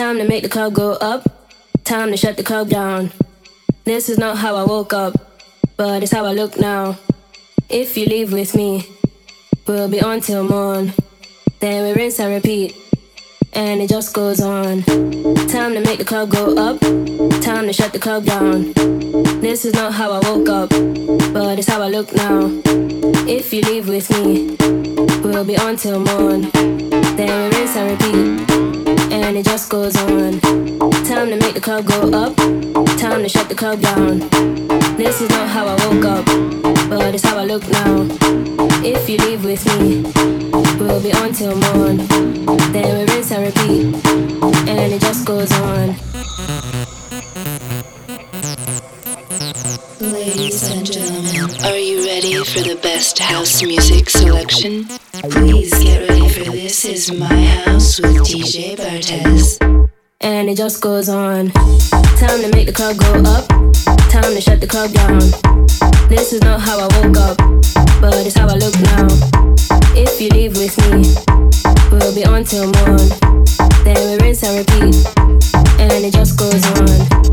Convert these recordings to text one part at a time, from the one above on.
Time to make the club go up. Time to shut the club down. This is not how I woke up, but it's how I look now. If you leave with me, we'll be on till morn. Then we rinse and repeat, and it just goes on. Time to make the club go up. Time to shut the club down. This is not how I woke up, but it's how I look now. If you leave with me, we'll be on till morn. Then we rinse and repeat, and it just goes on. Time to make the club go up. Time to shut the club down. This is not how I woke up, but it's how I look now. If you leave with me, we'll be on till morn. Then we rinse and repeat, and it just goes on. Ladies and gentlemen, are you ready for the best house music selection? Please get ready for this is my house with DJ Bartez. and it just goes on. Time to make the club go up, time to shut the club down. This is not how I woke up, but it's how I look now. If you leave with me, we'll be on till morn. Then we rinse and repeat, and it just goes on.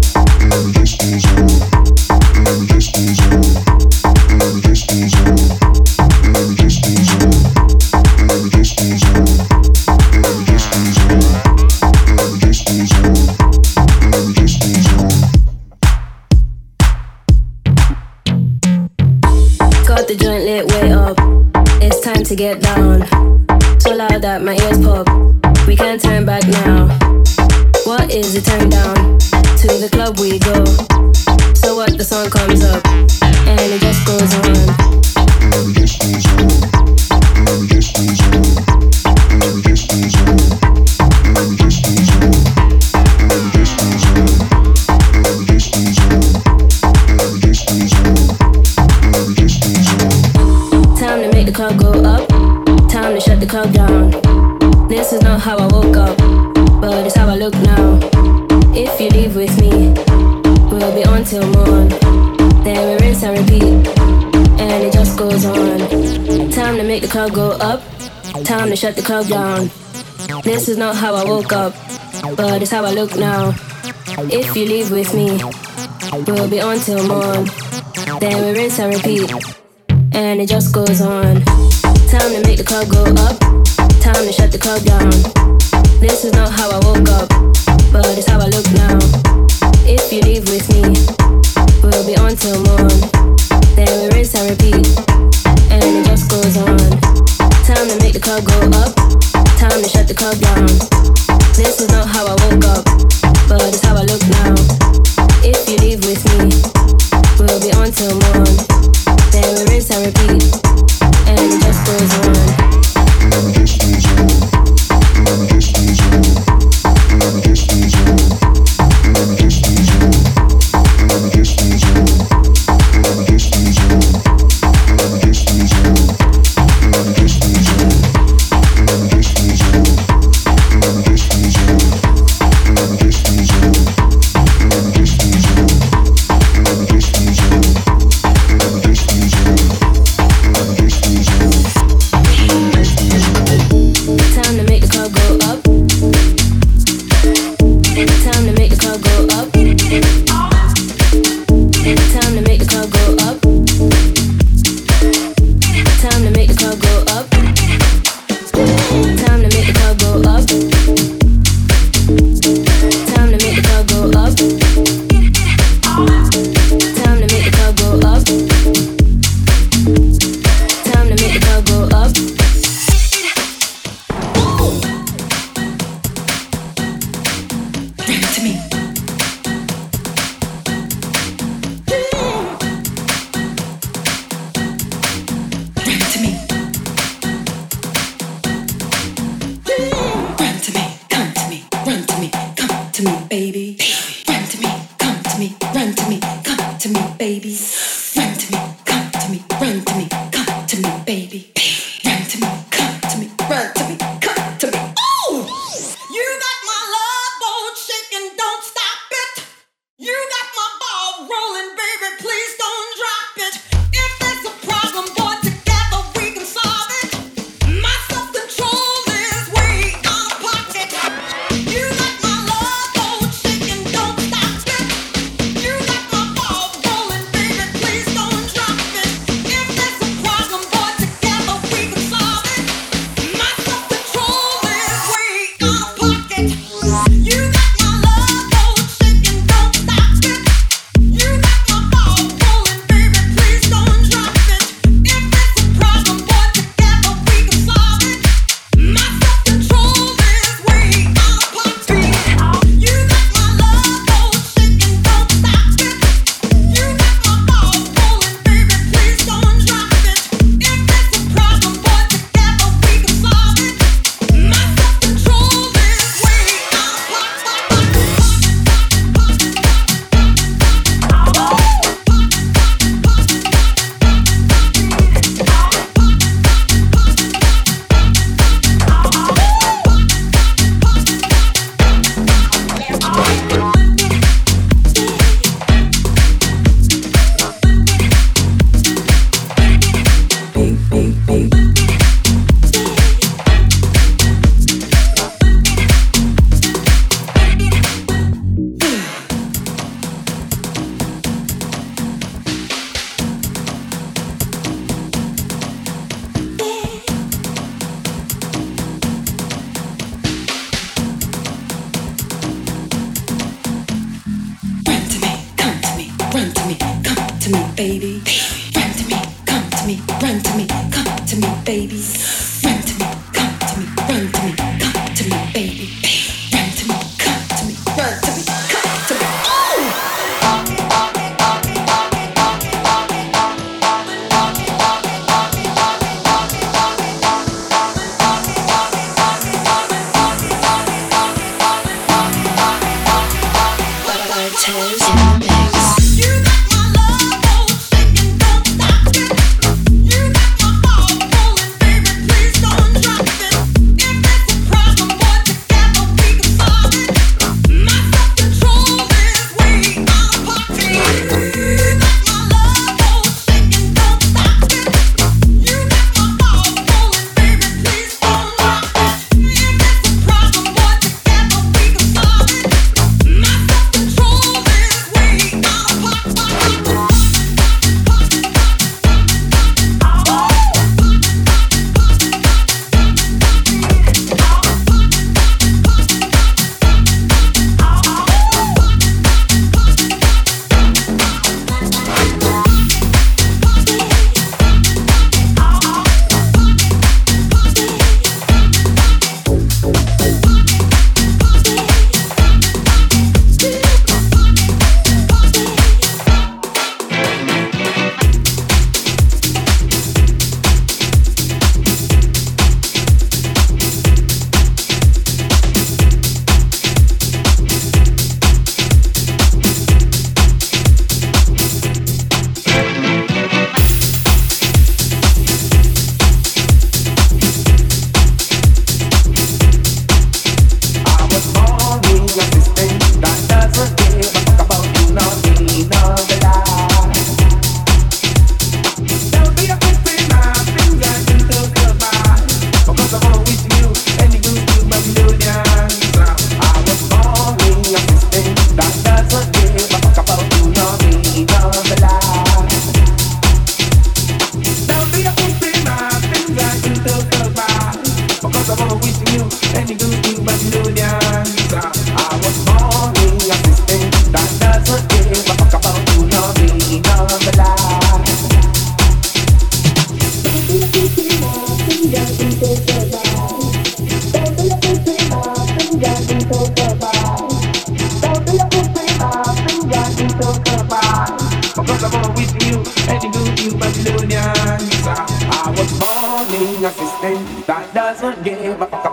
Got the get down. So loud that my ears pop. We can't turn back now. What is the turn down? To the club we go. So what the song comes up the club down. This is not how I woke up, but it's how I look now. If you leave with me, we'll be on till morn. Then we rinse and repeat and it just goes on. Time to make the club go up, time to shut the club down. This is not how I woke up, but it's how I look now. If you leave with me, we'll be on till morn. Then we rinse and repeat, club go up, time to shut the club down. This is not how I woke up, but it's how I look now. If you leave with me, we'll be on till morn.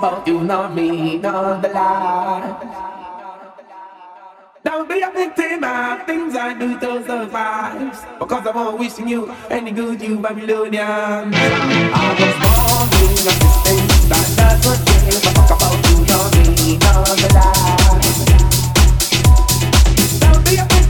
about you, not me, not the lie. Don't be a victim of things I do to survive. Because I'm not wishing you any good, you Babylonian. I was born in a system that doesn't give a fuck about you, not me, not the lie. Don't be a victim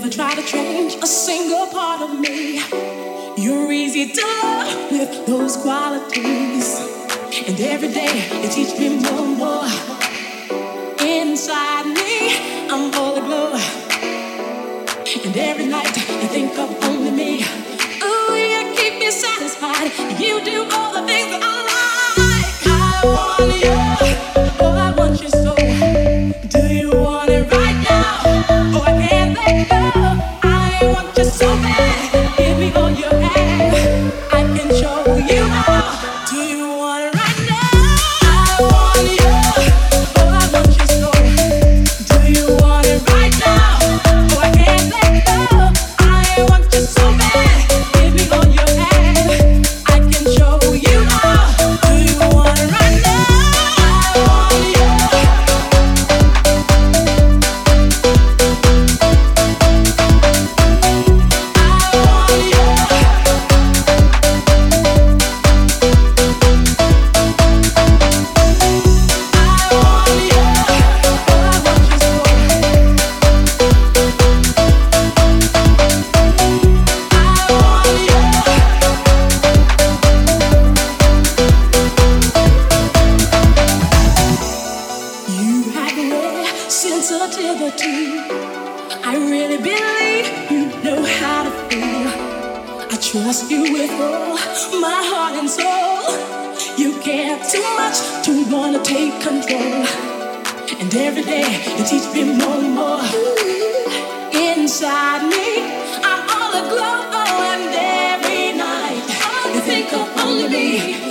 never try to change a single part of me. You're easy to love with those qualities. And every day you teach me more and more. Inside me, I'm all aglow. And every night you think of only me. Ooh, you keep me satisfied. You do all the things that I like. I want you. Oh, I want you so bad. me.